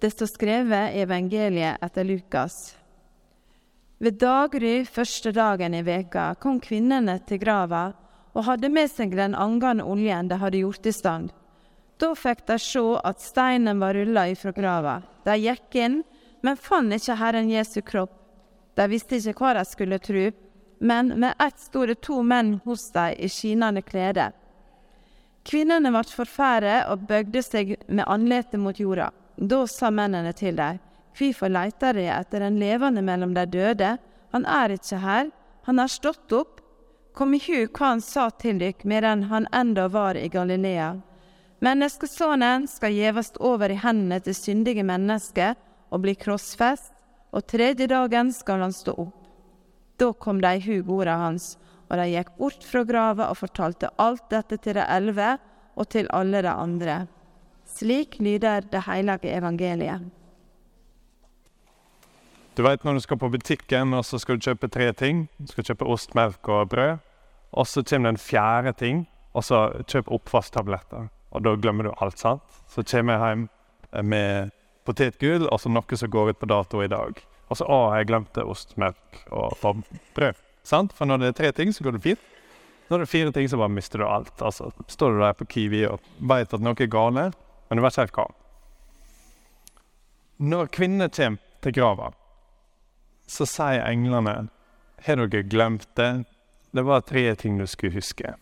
Det står skrevet i evangeliet etter Lukas. Ved daggry første dagen i veka kom kvinnene til grava og hadde med seg den angende oljen de hadde gjort i stand. Da fikk de se at steinen var rulla ifra grava. De gikk inn, men fant ikke Herren Jesu kropp. De visste ikke hva de skulle tro, men med ett sto det to menn hos dem i skinnende klede. Kvinnene ble forferdet og bøgde seg med ansiktet mot jorda. Da sa mennene til dem, Hvorfor leiter dere etter den levende mellom de døde? Han er ikke her, han har stått opp. Kom i hu hva han sa til dere medan han enda var i Galilea. Menneskesonen skal gjevast over i hendene til syndige mennesker og bli krossfest, og tredje dagen skal han stå opp. Da kom de i hug orda hans, og de gikk bort fra grava og fortalte alt dette til de elleve og til alle de andre. Slik lyder det hellige evangeliet. Du vet når du skal på butikken og så skal du kjøpe tre ting. Du skal kjøpe ost, melk og brød. Og så kommer det en fjerde ting, og så kjøp oppvasktabletter. Og da glemmer du alt, sant? Så kommer jeg hjem med potetgull og så noe som går ut på dato i dag. Og så å, jeg glemte ost, melk og brød. Sant? For når det er tre ting, så går det fint. Når det er fire ting, så bare mister du alt. Altså, står du der på Kiwi og veit at noe er galt, men du vet ikke helt hva. Når kvinnene kommer til grava, så sier englene Har dere glemt det? Det var tre ting du skulle huske.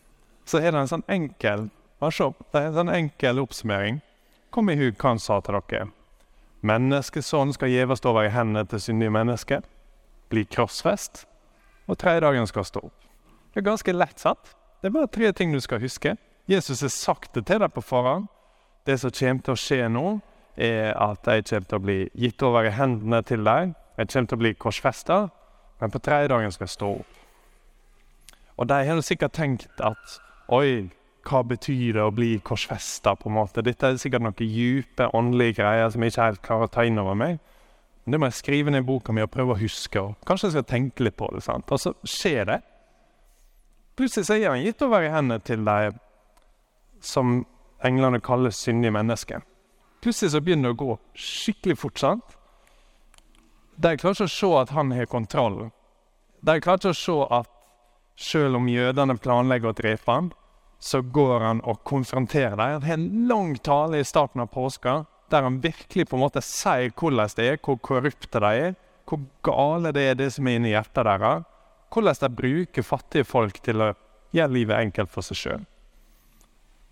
Så er det en sånn enkel se, det er en sånn enkel oppsummering. Kom i hug hva han sa til dere. Menneskesønnen skal gjeves over i hendene til syndige mennesker. Bli krossfest. Og tredje dagen skal stå opp. Det er ganske lett satt. Det er bare tre ting du skal huske. Jesus har sagt det til deg på forhånd. Det som kommer til å skje nå, er at jeg kommer til å bli gitt over i hendene til deg. Jeg kommer til å bli korsfesta, men på tredje dagen skal jeg stå opp. Og de har sikkert tenkt at oi, hva betyr det å bli korsfesta? på en måte? Dette er sikkert noen dype åndelige greier som jeg ikke helt klarer å ta inn over meg. Men det må jeg skrive ned i boka mi og prøve å huske. og Kanskje jeg skal tenke litt på det. sant? Og så skjer det. Plutselig så er han gitt over i hendene til de som englene kaller syndige mennesker. Plutselig så begynner det å gå skikkelig fort. sant? De klarer ikke å se at han har kontroll. De klarer ikke å se at selv om jødene planlegger å drepe ham, så går han og konfronterer dem. Han har en lang tale i starten av påska der han virkelig på en måte sier hvordan det er, hvor korrupte de er, hvor gale det er det som er inni hjertet deres. Hvordan de bruker fattige folk til å gjøre livet enkelt for seg sjøl.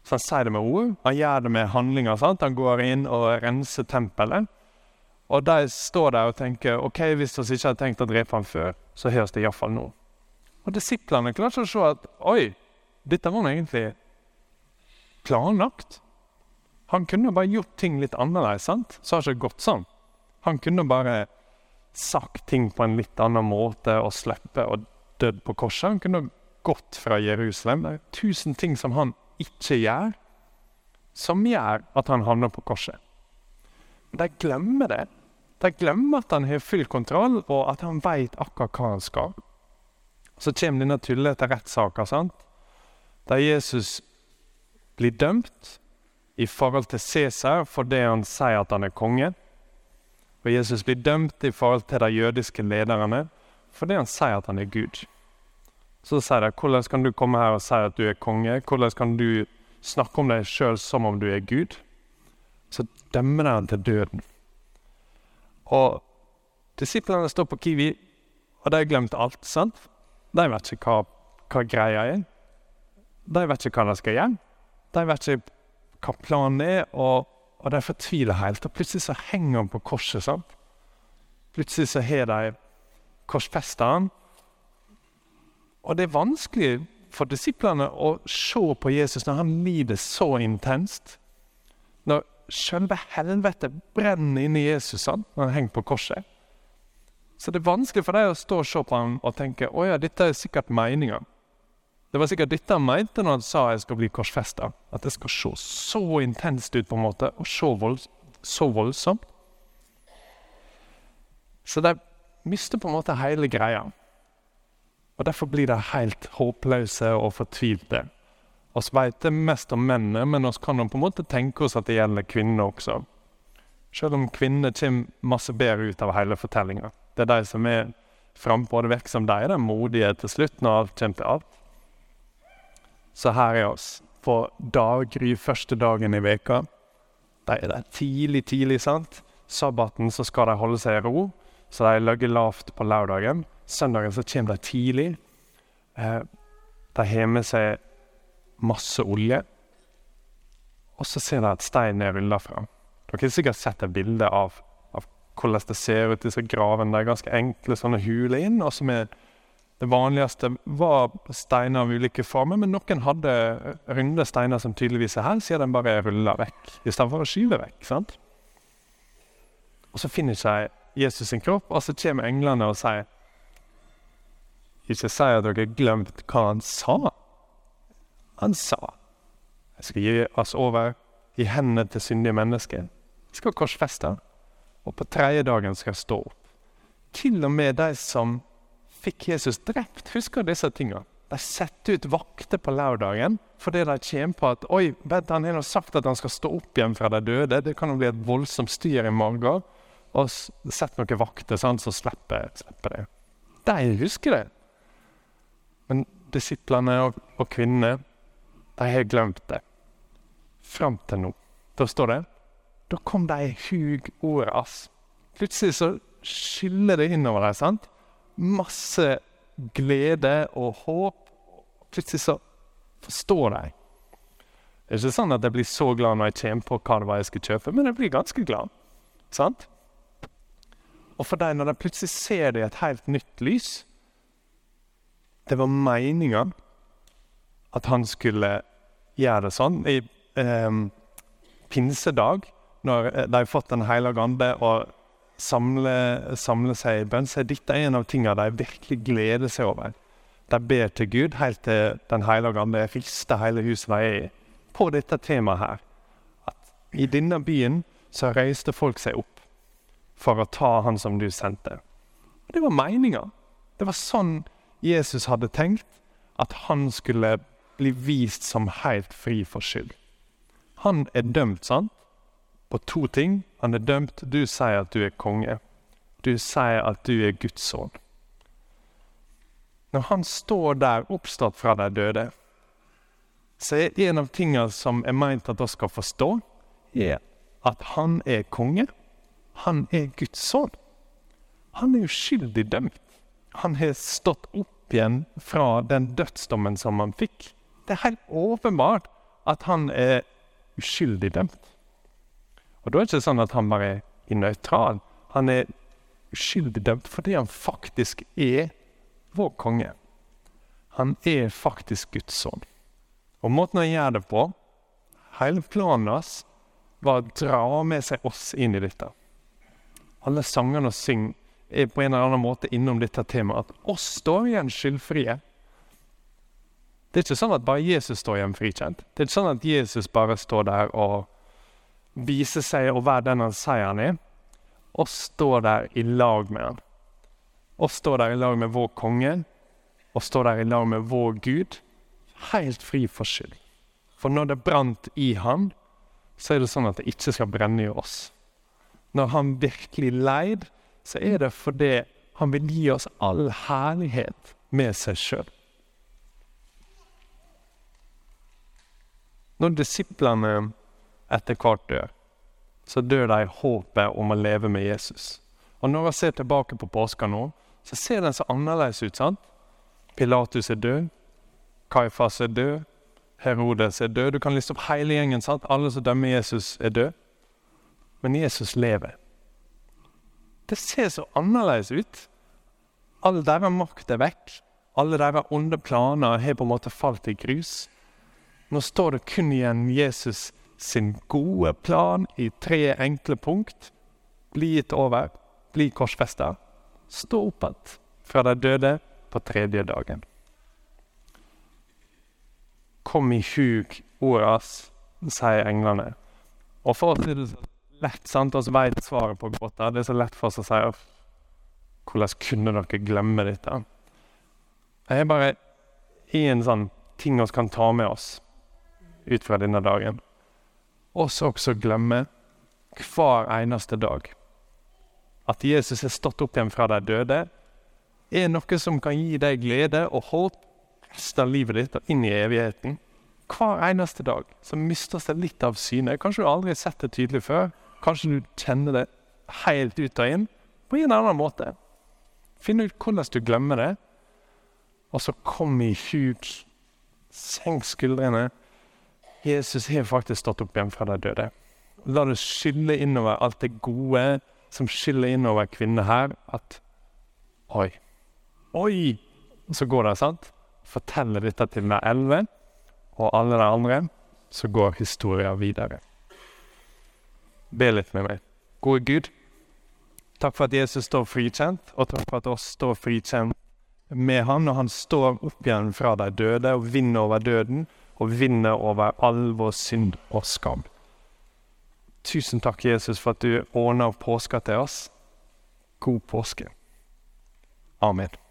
Så han sier det med ord, han gjør det med handlinger. sant? Han går inn og renser tempelet. Og de står der og tenker ok, hvis vi ikke hadde tenkt å drepe ham før, så høres det iallfall nå. Og disiplene klarer ikke å se at oi, dette var egentlig planlagt. Han kunne bare gjort ting litt annerledes. sant? Så har det ikke gått sånn. Han kunne bare sagt ting på en litt annen måte og sluppet og dødd på korset. Han kunne gått fra Jerusalem. Det er tusen ting som han ikke gjør, som gjør at han havner på korset. De glemmer det. De glemmer at han har full kontroll, og at han veit akkurat hva han skal. Så kommer denne tullete rettssaka, der Jesus blir dømt i forhold til Cæsar for det han sier at han er konge. Og Jesus blir dømt i forhold til de jødiske lederne fordi han sier at han er Gud. Så sier de hvordan kan du komme her og si at du er konge? Hvordan kan du snakke om deg sjøl som om du er Gud? Så dømmer de ham til døden. Og disiplene står på Kiwi, og de har glemt alt. sant? De vet ikke hva, hva greia er. De vet ikke hva de skal gjøre. De vet ikke hva planen er, og, og de fortviler helt. Og plutselig så henger han på korset. sant? Plutselig så har de korsfesta han. Og det er vanskelig for disiplene å se på Jesus når han lider så intenst. Når selve helvete brenner inni Jesus han, når han henger på korset. Så det er vanskelig for dem å stå og se på ham og tenke å ja, dette er sikkert meninga. Det var sikkert dette han mente når han sa jeg skal bli korsfesta. At det skal se så intenst ut, på en måte, og så, vold, så voldsomt. Så de mister på en måte hele greia. Og Derfor blir de helt håpløse og fortvilte. Vi vet det mest om mennene, men vi kan på en måte tenke oss at det gjelder kvinnene også. Selv om kvinnene kommer masse bedre ut av hele fortellinga. Det er de som er frampå. Det virker som de er de modige til slutt, når alt kommer til alt. Så her er oss på daggry første dagen i veka. De er der tidlig, tidlig, sant? Sabbaten så skal de holde seg i ro, så de ligger lavt på lørdagen. Søndagen så kommer de tidlig. De har med seg masse olje. Og så ser de at steinen er rulla fra. Dere har sikkert sett et bilde av, av hvordan det ser ut, disse gravene. Det er ganske enkle sånne huler inn. og som er det vanligste var steiner av ulike former, men noen hadde runde steiner som tydeligvis er her, siden de bare ruller vekk istedenfor å skyve vekk. sant? Og så finner ikke Jesus sin kropp, og så kommer englene og sier Ikke si at dere har glemt hva han sa. Han sa jeg skal gi oss over i hendene til syndige mennesker. Jeg skal korsfeste, og på tredje dagen skal jeg stå opp. Til og med de som fikk Jesus drept, husker disse tingene. De setter ut vakter på lørdagen fordi de kommer på at oi, vet, han har sagt at han skal stå opp igjen fra de døde. Det kan jo bli et voldsomt styr i magen. Og sett noen vakter, sånn, så slipper, slipper det. De husker det. Men disiplene og, og kvinnene, de har glemt det. Fram til nå. Da står det Da kom de hug ordet ass. Plutselig så skyller det innover deg, sant? masse glede og håp. Plutselig så forstår de. Det er ikke sånn at jeg blir så glad når jeg kommer på hva det var jeg skal kjøpe, men jeg blir ganske glad. Sant? Og for deg, når de plutselig ser det i et helt nytt lys Det var meninga at han skulle gjøre det sånn. I eh, pinsedag, når de har fått Den hellige ande og samle, samle seg i bønn, så er dette en av tingene de virkelig gleder seg over. De ber til Gud helt til Den hellige ande rister hele huset de er i, på dette temaet her. At i denne byen så reiste folk seg opp for å ta Han som du sendte. Og Det var meninga. Det var sånn Jesus hadde tenkt at han skulle bli vist som helt fri for skyld. Han er dømt, sant? på to ting. Han er dømt. Du sier at du er konge. Du sier at du er Guds sønn. Når han står der oppstått fra de døde, så er en av tingene som er meint at vi skal forstå, er at han er konge. Han er Guds sønn. Han er uskyldig dømt. Han har stått opp igjen fra den dødsdommen som han fikk. Det er helt åpenbart at han er uskyldig dømt. Og da er det ikke sånn at han bare er nøytral. Han er uskyldig dømt fordi han faktisk er vår konge. Han er faktisk Guds sønn. Og måten han gjør det på, hele planen hans, var å dra med seg oss inn i dette. Alle sangene vi synger, er på en eller annen måte innom dette temaet. At oss står igjen skyldfrie. Det er ikke sånn at bare Jesus står igjen frikjent. Det er ikke sånn at Jesus bare står der og viser seg å være den han sier han er, og står der i lag med han. Og står der i lag med vår konge, og står der i lag med vår Gud, helt fri for skyld. For når det brant i han, så er det sånn at det ikke skal brenne i oss. Når han virkelig leid, så er det fordi han vil gi oss all herlighet med seg sjøl. Når disiplene etter hvert dør, så dør de håpet om å leve med Jesus. Og når jeg ser tilbake på påska nå, så ser den så annerledes ut. sant? Pilatus er død. Kaifas er død. Herodes er død. Du kan liste opp hele gjengen. sant? Alle som dømmer Jesus, er død. Men Jesus lever. Det ser så annerledes ut. All deres makt er vekk. Alle deres onde planer har på en måte falt i grus. Nå står det kun igjen Jesus sin gode plan i tre enkle punkt. Bli gitt over, bli korsfesta, stå opp igjen fra de døde på tredje dagen. Kom i hug ordas, sier englene. Og for å si det så lett, sant, oss veit svaret på gåta. Det er så lett for oss å si hvordan kunne dere glemme dette? Det er bare én sånn ting vi kan ta med oss ut fra denne dagen oss også glemme hver eneste dag. At Jesus er stått opp igjen fra de døde, er noe som kan gi deg glede og håp resten av livet ditt og inn i evigheten. Hver eneste dag så mister seg litt av synet. Kanskje du aldri har sett det tydelig før. Kanskje du kjenner det helt ut og inn på en annen måte. Finn ut hvordan du glemmer det, og så kom i huk. Senk skuldrene. Jesus har faktisk stått opp igjen fra de døde. La det skylle innover alt det gode som skyller innover kvinner her, at Oi. Oi! Så går det, sant? Forteller dette til de elleve og alle de andre. Så går historien videre. Be litt med meg. Gode Gud, takk for at Jesus står frikjent, og takk for at oss står frikjent med han, og han står opp igjen fra de døde og vinner over døden, og vinner over all vår synd og skam. Tusen takk, Jesus, for at du ordner påska til oss. God påske. Amen.